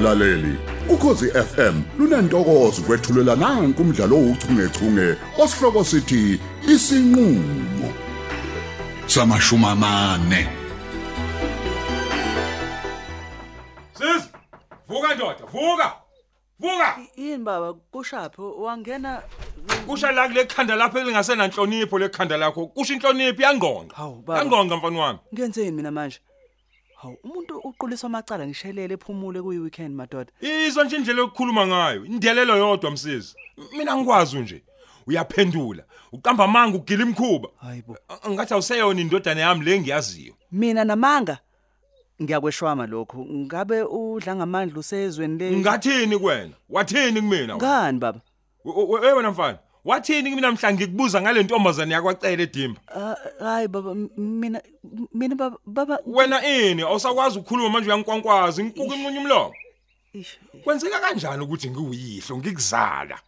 mlaleli ukhosi FM lunantokozo kwethulela nanku umdlalo ouchungechunge osihloko sithi isinqulo samashuma amane Sis, vuka ndoda, vuka. Vuka. yini baba kushaphi wangena Kusha la kule khanda lapho elingasena inhlonipho lekhanda lakho. Kusho inhlonipho baba. Yangqonqa mfana wami. ngenzeni mina manje hawu umuntu uquliswa amacala ngishelele ephumule kuyi weekend madoda Izwa nje indlela yokukhuluma ngayo. Indelelo yodwa msisi. Mina ngikwazi nje. Uyaphendula. Uqamba manga ugila imkhuba. hayibo Ngathi awuseyona indodana yami le ngiyaziyo. mina namanga ngiyakweshwama lokho ngabe udla ngamandla usezweni le Ngathini kuwena? Wathini kumina? ngani baba Wewe wena mfana. Wathini kimi namhlanje ngikubuza ngale ntombazane yakwacela edimba? Ah, hayi baba m- mina mina baba baba Wena ini awusakwazi ukukhuluma manje uyankwankwazi ngikuka inqunye umlomo. Ish, Kwenzeka kanjani ukuthi ngikuyihlo ngikuzala?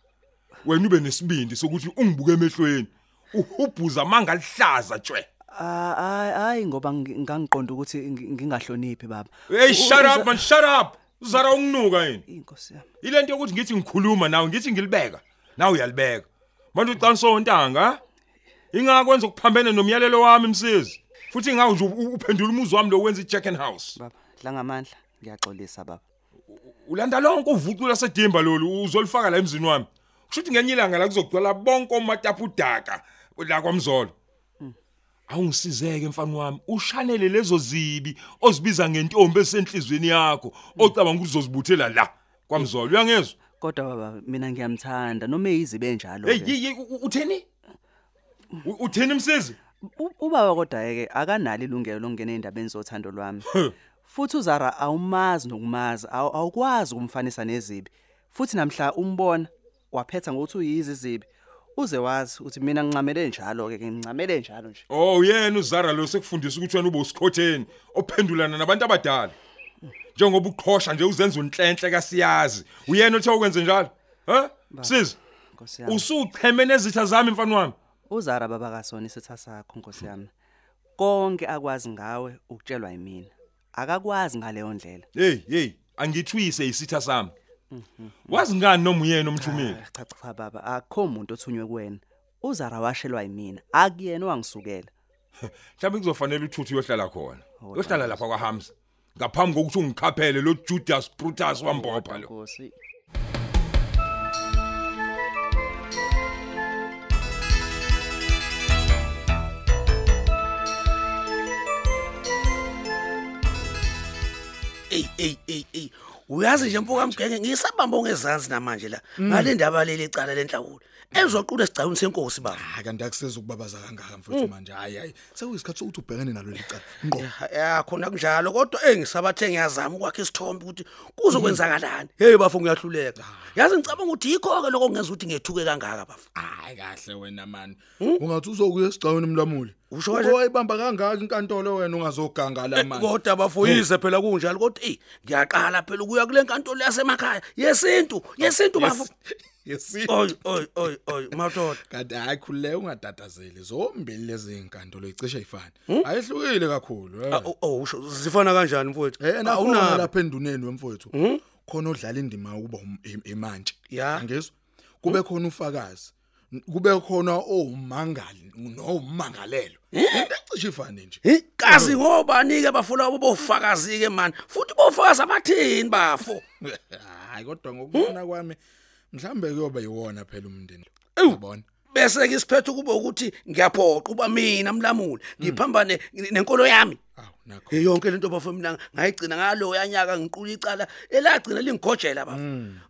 Wena ube nesibindi sokuthi ungibuke emehlweni. Uhubhuza manga lihlaza tshwe. ah, hayi hayi ngoba ngi- ngangiqonda ukuthi ngi- ngingahloniphi baba Hey shut Uza- up man shut up. Uzara unginuka yini? inkosi yami Ilento yokuthi ngithi ngikhuluma nawe ngithi ngilibeka. Nawe uyalibeka. Manje uqanisa ontanga? Ingakwenza ukuphambene nomyalelo wami msisi. Futhi ngawu nje u- uphendula umuzi wami lo wenza ichicken house. baba dla ngamandla ngiyaxolisa baba Ulanda lonke uvucula sedimba lolu uzolifaka la emzini wami. Kushuthi ngenye ilanga la kuzogcwala bonke omatapudaka la kwamzolo. Awungisizeke mfana wami, ushanele lezo zibi ozibiza ngentombi esenhlizweni yakho, ocabanga ukuthi uzozibuthela la kwamzolo. Uyangezwa? Kodwa baba mina ngiyamthanda. Noma eyizibe njalo Hey, utheni? Utheni msisi? Ubaba kodwa ke akanalo ilungelo lokungena endabeni zothando lwami. Futhi uzara awumazi nokumazi awu- awukwazi ukumfanisa nezibi. Futhi namhla umbona waphetha ngokuthi uyizi izibi. Uze wazi ukuthi mina ngincamele njalo ke ngincamele njalo nje. Oh, yena uZara lo sekufundisa ukuthi wena ube usikhotheni ophendulana nabantu abadala. Njengoba uqhosha nje uzenza unhlenhle kasiyazi. Uyena othe ukwenze njalo. Ha? Msisi, nkosi yami usucheme nezitha zami mfana wami. uzara baba kasona isitha sakho nkosi yami konke akwazi ngawe ukutshelwa yimina akakwazi ngaleyo ndlela Hey, hey, angithwise isitha sami. Wazi ngani noma uyena omthumile? Ah, cha cha baba akho umuntu othunywe kuwena uzara washelwa yimina akuyena owangisukela Mhlawumbe kuzofanele uthuthu uyohlala khona. Uyohlala lapha kwaHamza. Ngaphambi kokuthi ungikhaphele lo Judas Brutus wambopha lo. nkosi ey ey ey ey uyazi nje mpoka mgenge ngisabamba ongezansi namanje la. Ngale ndaba leli icala lenhlawulo. Ezoqula esigcawini senkosi baba. Hayi kanti akuseza ukubabaza kangaka mfowethu manje. Hayi hayi. Sekuyisikhathi sokuthi ubhekene nalo licala ngqo. Ya khona kunjalo kodwa engisabathe ngiyazama ukwakhe isithombe ukuthi kuzokwenzakalani. Hey bafo ngiyahluleka. Yazi ngicabanga ukuthi yikho ke lokho kungenza ukuthi ngethuke kangaka bafo. Hayi kahle wena mani. Ungathi uzokuya esigcawini mlamuli? Usho kahle? wayibamba kangaka inkantolo wena ungazoganga la manje? kodwa bafo yize phela kunjalo kodwa ey ngiyaqala phela ukuya kule nkantolo yasemakhaya. Yesintu yesintu bafo yesi oy oy oy oy madoda. Kanti hayi khululeka ungatatazeli zombili lezi inkantolo icishe ifana ayihlukile kakhulu eh. oh oh, usho zifana kanjani mfowethu? Eh Awunabo. lapha enduneni wemfowethu khona odlala indima ukuba um- im- imantshi. Ya. angizwa? Kube khona ufakazi kube khona owumangali nowumangalelo into ecishe ifane nje. Hi kazi ngobani ke bafuna bofakazi ke man. Futhi bofakazi abathini bafo? Hayi kodwa ngokubona kwami mhlambe kuyoba yiwona phela umndeni. Ewu. uyabona? Bese ke isiphethe kuba ukuthi ngiyaphoqa uba mina mlamuli ngiphambane nenkolo yami. Nakho. Yonke lento bafo mina ngayigcina ngalo yanyaka ngiqula icala elagcina lingigojela bafo.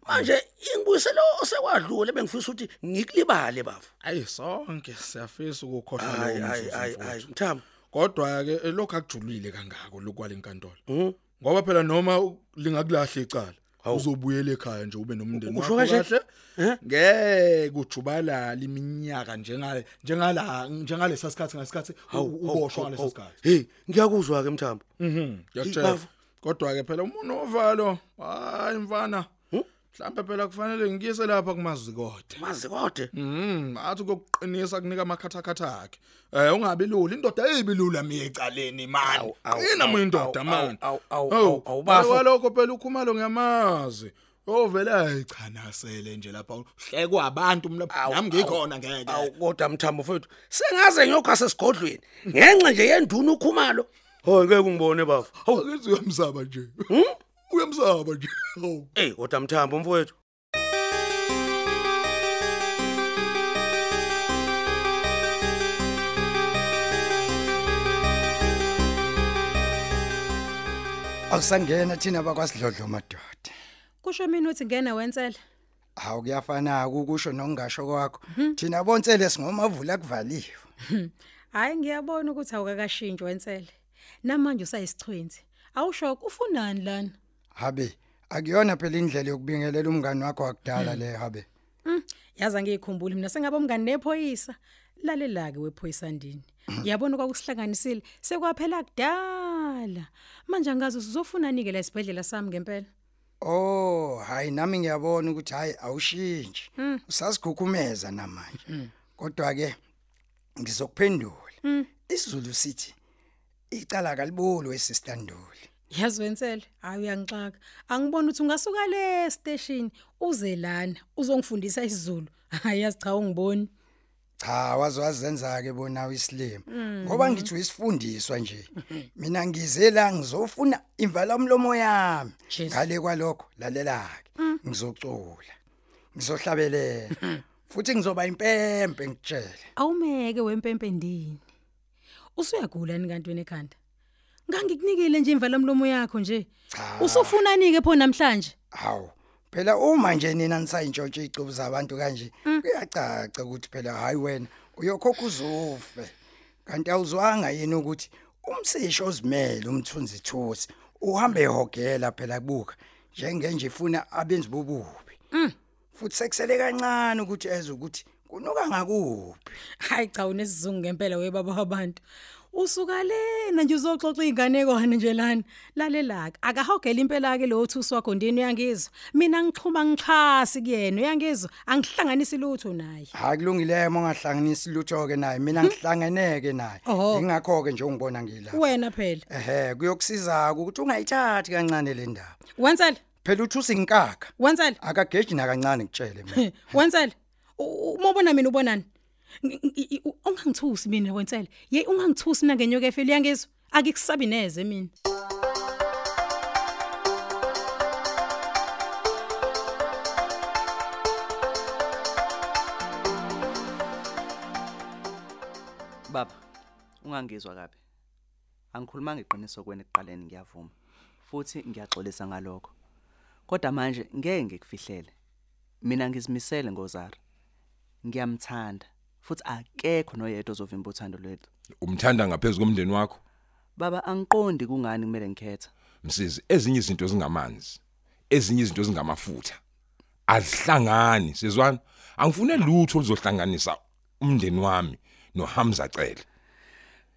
Manje ingibuyiselo osekwadlule bengifisa ukuthi ngikulibale bafo. Ayi sonke siyafisa ukukhohlwa mzuzu, hayi mfowethu. hayi mthamba kodwa ke lokho akujulile kangako lokwala inkantolo ngoba phela noma lingakulahla icala uzobuyela ekhaya nje ube nomndeni wakho kahle. Ngeke ujubalala iminyaka njengale njengala njengalesa sikhathi ngasikhathi uboshwa ngalesa sikhathi. Hey ngiyakuzwa ke mthamba mhm ngiyakutshela. Kodwa ke phela umuntu ovalo hayi mfana. Mhlawumbe phela kufanele ngiyise lapha kumazikode mazi kode Mhm, athi kokuqinisa kunika amakhathakhatha akhe. Eh ungabi lula, indoda eyibilula miye ecaleni man. Awu, awu, Qina awu, mwindoda awu, man. awu, awu, Hawu, awu, awu, bafo. Walokho phela ukhumalo ngiyamazi. Ovela ayichanasele nje lapha. Hlekwa abantu mina Awu, nami ngikhona awu, ngeke. awu kodwa mthambo mfowethu sengaze ngiyokha sesigodlweni ngenxa nje yenduna ukhumalo hoyi ngeke ungibone bafo hawu Awukenzi uyamsaba nje. Uyamsaba nje. Hawu. hey kodwa mthambo mfowethu Awusangena thina bakwasidlodlo madoda. Kusho mina uthi ngene wensela. Hawu kuyafana ukusho nokungasho kwakho. Thina bonsele singomavula kuvaliwe. Hayi ngiyabona ukuthi awukakashintshwa wensela. Namanje usayisichwenzi. Awusho ufunani lana? Habe, akuyona phela indlela yokubingelela umngani wakho wakudala le habe. Yaza ngiyikhumbula mina sengabe umngani nephoyisa. Lalela ke wephoyisa ndini. Yabona kwakusihlanganisile sekwaphela kudala. Manje angazi sizofuna nike la isibhedlela sami ngempela. Oh, hayi nami ngiyabona ukuthi hayi awushintshi. Usasigugumeza namanje. Kodwa ke ngizokuphendula. Isizulu sithi icala kalibulu sister Nduli. Yazi wensela, hayi uyangixaka. Angibona ukuthi ungasuka le station uze lana uzongifundisa isiZulu. Hayi yazi cha ungiboni. Cha wazwazenza ke bona uyislime ngoba ngithi uyisifundiswa nje mina ngize la ngizofuna imvala umlomo yami Jesus. ngale kwalokho lalela ke ngizocula ngizohlabelela futhi ngizoba impempe ngitshele Awumeke wempempe ndini. Usuyagula ni kanti wena ekhanda? Ngangikunikile nje imvala mlomo yakho nje. Cha. Usufunani ke pho namhlanje? hawu phela uma nje nina nisayintshontshe icubu zabantu kanje kuyacaca ukuthi phela hayi wena uyokhokha uzufe kanti awuzwanga yini ukuthi umsisho ozimele umthunzi thusi uhambe ehogela phela kubuka njengenje ifuna abenzi bobubi futhi sekusele kancane ukuthi eze ukuthi kunuka ngakuphi Hayi cha unesizungu ngempela webaba wabantu. Usuka lena nje uzoxoxa inganekwane nje lana. Lalelaka akahogela impela ke lo thusi wakho ndini uyangizwa. Mina ngixhuma ngichasi kuyena uyangizwa. Angihlanganisi lutho naye. hayi kulungile uma ungahlanganisi lutho ke naye mina ngihlangeneke naye Oho. ingakho ke nje ungibona ngila Wena phela. ehe kuyokusiza ukuthi ungayithathi kancane le ndaba Wensela, phela uthi usinkaka wensela. akageji nakancane ngitshele mina Wensela. Uma ubona mina ubonani? Ngi- ngi- u- Ungangithusi mina wensela. Ye ungangithusi mina ngenyoka efeli yangizwa. Akikusabi neze mina. Baba, ungangizwa kabi. Angikhuluma ngeqiniso kwena ekuqaleni ngiyavuma. Futhi ngiyaxolisa ngalokho. Kodwa manje ngeke ngikufihlele. Mina ngizimisele ngozara. Ngiyamthanda futhi akekho noyedwa ozovimba uthando lwethu. umthanda ngaphezulu komndeni wakho Baba angiqondi kungani kumele ngikhetha. msizi ezinye izinto zingamanzi ezinye izinto zingamafutha azihlangani sizwana angifune lutho oluzohlanganisa umndeni wami noHamza cele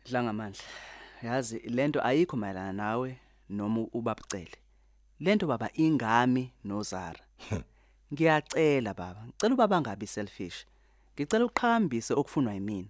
Dlanga amandla. Yazi lento ayikho mayelana nawe noma ubabucele. Lento baba ingami noZara. Ngiyacela baba, ngicela ubaba ngabi selfish. Ngicela uqhambise okufunwa yimina.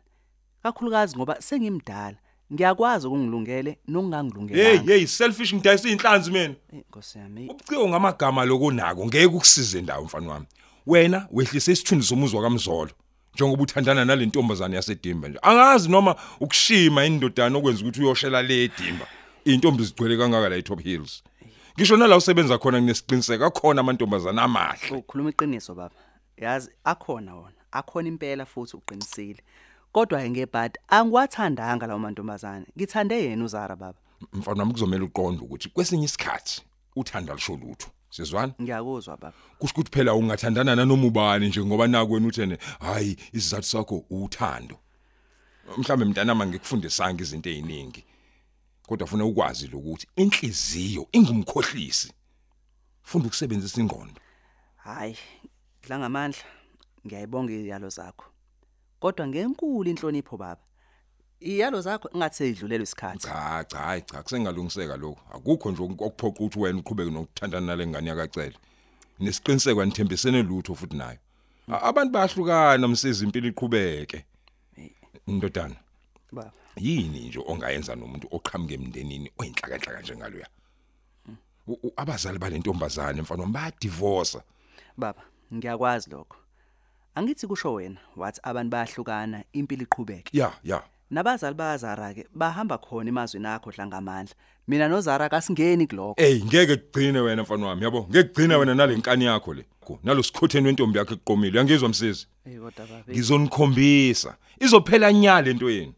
Kakhulukazi ngoba sengimdala, ngiyakwazi ukungilungele hey nokungangilungelanga. hey selfish ngidayisa inhlanzi mina Eh, Nkosi yami. ubuciwo ngamagama lokunako ngeke ukusize ndawo mfana wami wena wehlise isithunzi somuzwa kamzolo njengoba uthandana nalentombazane yasedimba nje angazi noma ukushima indodana okwenza ukuthi uyoshela le edimba intombi zigcwele kangaka la eTop Hills ngisho nala usebenza khona nginesiqiniseko khona amantombazane amahle Ukhuluma iqiniso baba. Yazi akhona wona, akhona impela futhi uqinisile. Kodwa ngebhadi angiwathandanga lawo mantombazane. Ngithande yena uZara baba. mfana wami kuzomela uqonde ukuthi kwesinye isikhathi uthanda lisho lutho sizwana Ngiyakuzwa baba. kusho ukuthi phela ungathandana nanoma ubani nje ngoba naku wena uthene hayi isizathu sakho uthando mhlambe mntanama ngikufundisanga izinto eziningi kodwa ufuna ukwazi lokuthi inhliziyo ingumkhohlisi funda ukusebenzisa ingqondo Hayi, dlanga amandla. Ngiyayibonga iyalo zakho. Kodwa ngenkulu inhlonipho baba. Iyalo zakho ngathi seyidlulelwe isikhathi. cha cha hayi cha kusengalungiseka lokho akukho nje okuphoqa ukuthi wena uqhubeke nokuthandana nale ngane yakacele. Nesiqiniseko anithembisene lutho futhi nayo. Abantu bayahlukana msiza impilo iqhubeke. Ndodana baba. yini nje ongayenza nomuntu oqhamuke emndenini oyinhlaka njengaloya? U- u- abazali balentombazane mfana wami bayadivorce baba ngiyakwazi lokho. Angithi kusho wena wathi abantu bayahlukana impilo iqhubeke. Ya ya. Nabazali bazara ke bahamba khona emazweni akho dlangamandla mina nozara kasingeni kuloko Ey ngeke kugcine wena mfana wami yabo? Ngeke kugcina wena nalenkani yakho le. Ko, nalosikhutheni wentombi yakhe eqomile. Uyangizwa msisi? Hey kodwa baba ngizonikhombisa. Izophela nya lento yenu.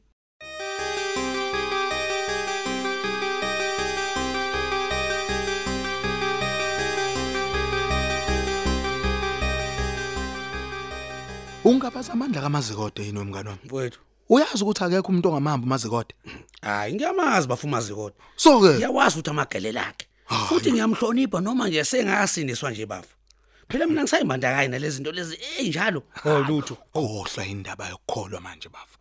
Ungabaza amandla kamazikode yini wemngane wami? mfowethu Uyazi ukuthi akekho umuntu ongamahamba amazikode? hayi ngiyamazi bafumazi kodwa So ke ngiyawazi ukuthi amagele lakhe futhi ngiyamhlonipha noma nje sengasindiswa nje bafu phela mina ngisayimandakanye nalezi zinto lezi enjalo oh lutho ohlwa indaba yokukholwa manje bafu.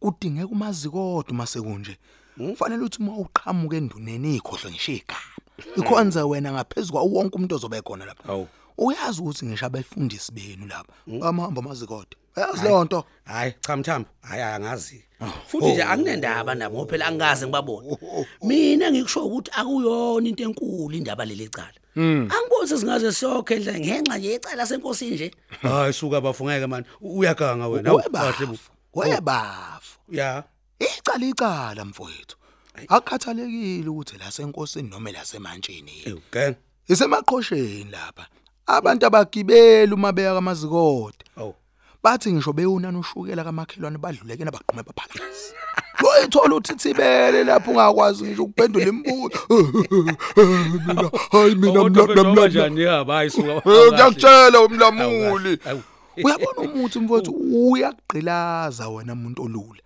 Kudingeka umazikode uma sekunje. Kufanele ukuthi uma uqhamuka enduneni ikhohle ngisho igama. Ikhonza wena ngaphezulu kwawo wonke umuntu ozobe khona lapha. Awu. Uyazi ukuthi ngisho abefundisi benu lapha. Amahamba amazikode. Uyazi leyo nto? hayi cha mthambo hayi angazi futhi nje akunendaba nabo ngoba phela angaze ngibabone mina ngikusho ukuthi akuyona into enkulu indaba leli cala angiboni sesingaze siyokhe nje ngenxa nje ecala senkosini nje hayi suka bafu ngeke manje uyaganga wena Hawu, kahle bu. Webafu. Webafu. ya Icala icala mfowethu. Akukhathalekile ukuthi la senkosini noma la semantshini. ewu gang Isemaqhosheni lapha. Abantu abagibela uma beya kamazikode. awu Bathi ngisho bewunana ushukela kamakhelwane badluleke nabaqhume baphalaza. Boyithola uthithibele lapho ungakwazi ngisho ukuphendula imibuzo. Mina hayi mina mla njani ya bayi suka Ngiyakutshela umlamuli. Awu. Uyabona umuthi mfowethu uyagqilaza wena umuntu olula.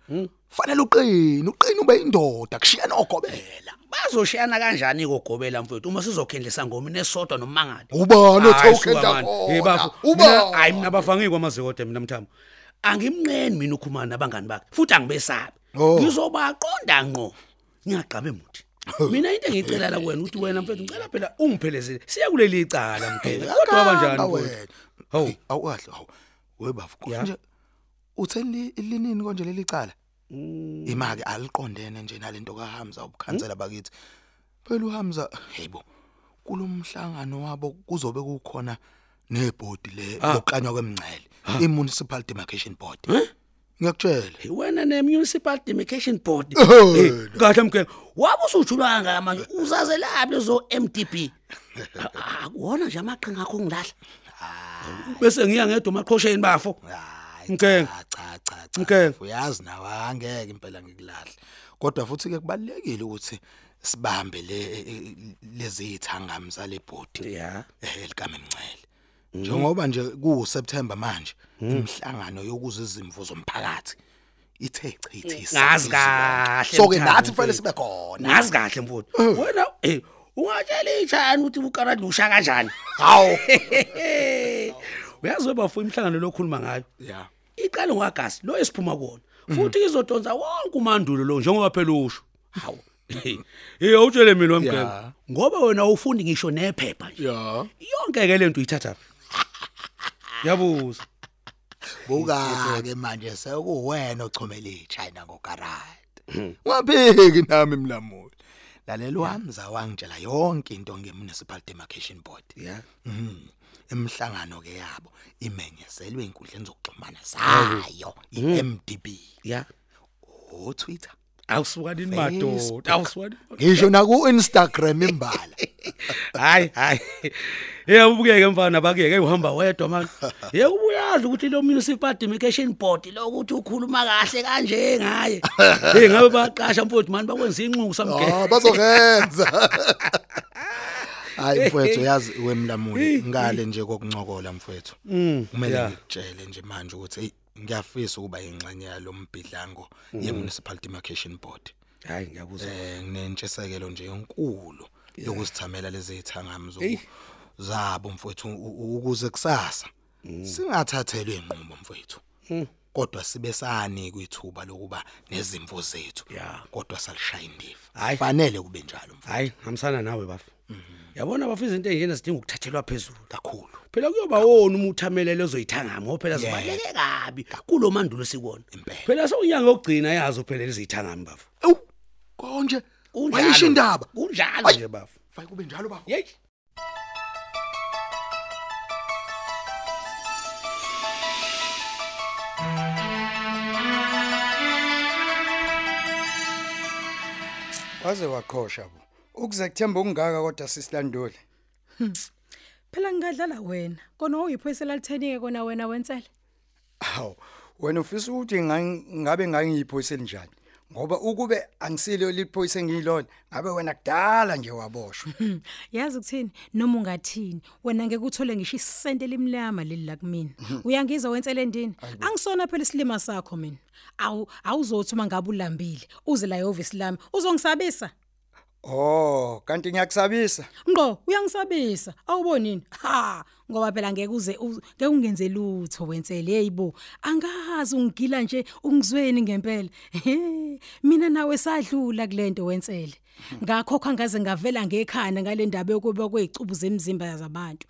Fanele uqine, uqine ube indoda kushiya nogobela. bazoshiyana kanjani kokugobela mfowethu uma sizokhendlisa ngomini esodwa nomangali Ubani Hayi, othe suka ukhenda manje. khona? Hey bafu Ubani? mina hayi mina bafangiki kwamazikode mina mthambo angimnqeni mina ukhumana nabangani bakhe futhi angibesabi Oh. ngizobaqonda ngqo ngiyaqabe muthi mina into engicela la kuwena ukuthi wena mfethu ngicela phela ungiphelezele siya kuleli icala mgele kodwa kanjani mfowethu wena? Hawu. Hey, awukahle hawu. Webafu Ya. nje utheni linini konje leli cala? Mm. Imake aliqondene nje nalento kaHamza ubukhansela bakithi. Phela uHamza heyibo kulomhlangano wabo kuzobe kukhona nebhodi le Ah. yokuqanywa kwemncele imunicipal demarcation board. Ngiyakutshela. Hey, wena ne municipal demarcation board Oh, Hey, wena. kahle mgele wabe usujulwanga manje uzaze lapho lezo MDB akuwona nje amaqhinga akho ngilahla bese ngiya ngedwa maqhosheni bafo Hayi Mkenge. cha cha cha. Uyazi nawe angeke impela ngikulahle. Kodwa futhi ke kubalekile ukuthi sibambe le lezi ithangami zale bhodi. ya. Eh likame mncele njengoba nje ku September manje imhlangano yokuza izimvu zomphakathi ithe chithi ngazi kahle so ke nathi fanele sibe khona. Ngazi kahle mfowethu. Wena eh ungatshela ijani ukuthi ukaradlusha kanjani hawo uyazi bafu imhlangano lokhuluma ngayo? Yeah iqale ngwagasi lo esiphuma kuona futhi izodonsa wonke umandulo lo njengoba phela usho. Hawu hey awutshele mina wamgele Ya. ngoba wena ufundi ngisho nephepha nje. Yeah yonke ke lento uyithatha. Yabuza. Buka ke manje sekuwena ochomela iChina ngokarate waphiki nami mlamuli. Lalela uhamza wangitshela yonke into ngemunicipal demarcation board. Ya. Mhm. Imhlangano ke yabo imenyezelwe inkundleni zokuxhumana zayo iMDB ya. O Twitter. Awusukani madoda awusukani ngisho na ku Instagram imbala. Hayi hayi. Hey ubukeke mfana bakeke uhamba wedwa manje ye ubuyazi ukuthi lo municipal demarcation board lo ukuthi ukhuluma kahle kanje ngaye hey ngabe baqasha mfowethu manje bakwenza inxuku samgeke ah bazogenza hayi mfowethu yazi wemlamuli ngale nje kokuncokola mfowethu. Kumele ya. ngikutshele nje manje ukuthi hey ngiyafisa ukuba ingxenye yalombhidlango yemunicipal demarcation board. Hayi ngiyakuzwa eh nginentshisekelo nje enkulu yokusithamela lezi zithangami zoku zabo mfowethu ukuze kusasa singathathelwe inqumo mfowethu. Kodwa sibe sani kwithuba lokuba nezimvu zethu kodwa salishaya indiva fanele kube njalo mfowethu. Hayi ngihambisana nawe bafu yabona bafisa izinto enjena sidinga ukuthathelwa phezulu kakhulu. Phela kuyoba wona umuthamelele ozoyithanga ngoba phela sibaleke kabi. Kulo mandulo sikona phela sowunyanga ogcina yazi phela lezithangami bafu? Ewu konje? Wayisho indaba? Kunjalo nje bafu. Fake kube njalo baba yeyi waze wakhosha bo ukuze kuthemba okungaka kodwa sisilandule phela ngingadlala wena. Kona uyiphoyisa lalithenike kona wena wensele Haw, wena ufisa ukuthi ngan- ngabe ngangiyiphoyisa elinjani? Ngoba ukube angisilo liphoyisa engiyilona, ngabe wena kudala nje waboshwa. Hmm, yazi ukuthini? Noma ungathini wena ngeke uthole ngisho isente limnyama leli la kumina. Uyangizwa wensele endini? Angisona phela isilima sakho mina. Awu awuzothi uma ngabe ulambile uze la ehovisi lami. Uzongisabisa? Oh, kanti ngiyakusabisa. ngqo uyangisabisa. Awubonini ha ngoba phela ngeke uze ngeke ungenze lutho wensele heyibo angazi ungigila nje ungizweni ngempela. Mina nawe sadlula kulento wensele. Ngakho khangaze ngavela ngekhanda ngale ndaba yokuba kwezicubu zemzimba zabantu.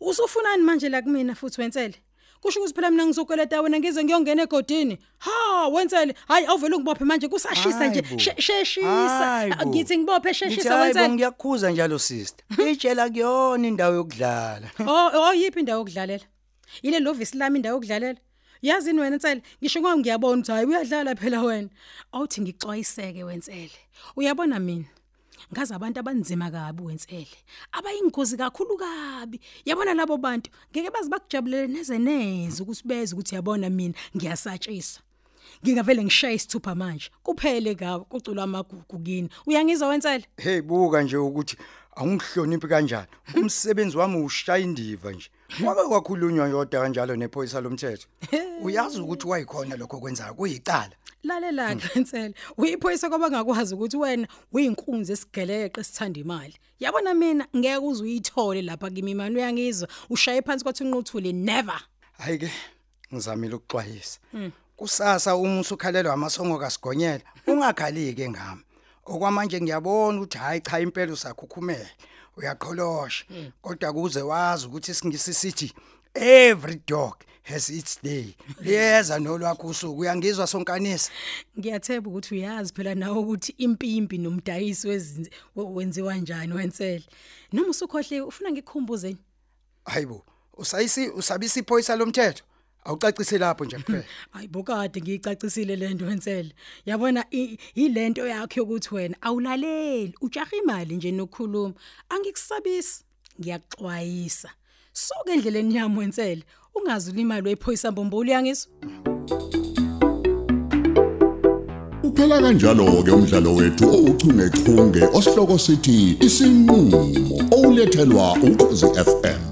Usufunani manje la kumina futhi wensele? Kusho ukuthi phela mina ngizokweleta wena ngize ngiyongena egodini ha wensele hayi awuvela ungibophe manje kusashisa nje Hayi bo. She- sheshisa Hayi bo. ngithi ngibophe Ngithi, sheshisa "Hayi bo, wensele ngiyakukhuza njalo sister. Itshela kuyona indawo yokudlala. Oh oh yiphi indawo yokudlalela? Yile lovisi lami indawo yokudlalela. Yazini wena Ntsele, ngisho ngoba ngiyabona ukuthi hayi uyadlala phela wena. Awuthi ngixwayiseke wensele. Uyabona mina ngazi abantu abanzima kabi wensele. Abayingozi kakhulu kabi. Yabona labo bantu ngeke bazi bakujabulele neze neze ukuthi beze ukuthi yabona mina ngiyasatshisa. Ngingavele ngishaye isithupha manje. Kuphele kabi kuculwa amagugu kini. Uyangizwa wensele? Hey buka nje ukuthi angihloniphi kanjani. Umsebenzi wami ushaya indiva nje. Wabe kwakhulunywa yodwa kanjalo nephoyisa lomthetho. Uyazi ukuthi wayikhona lokho kwenzayo kuyicala. lalela ke Nsele uyiphoyisa kwaba ngakwazi ukuthi wena uyinkunzi esigeleqe esithanda imali yabona mina ngeke uze uyithole lapha kimi imali uyangizwa ushaye phansi kwathi unquthule never Hayi ke ngizamile ukuxwayisa. Kusasa uma usukhalelwa amasongo kasigonyela, ungakhalike ngami. Okwamanje ngiyabona ukuthi hayi cha impela usakhukhumela. Uyaqholosha. Kodwa kuze wazi ukuthi isingisi sithi every dog has its day. Liyeza nolwakho usuku uyangizwa sonkanisa. ngiyathemba ukuthi uyazi phela nawe ukuthi impimpi nomdayisi wezinze we- wenziwa kanjani wensele noma usukhohle ufuna ngikukhumbuze Hayibo, usayisi usabisa iphoyisa lomthetho. Awucacise lapho nje kuphela. hayibo kade ngiyicacisile lento wensele. Yabona i- ilento yakho yokuthi wena awulaleli ujaha imali nje nokukhuluma. Angikusabisi ngiyaxwayisa suke endleleni yami wensele ungazi ulimali wephoyisa mbombolo uyangizwa Uphela kanjalo ke umdlalo wethu ouchungechunge osihloko sithi isinqulo olethelwa ukhozi FM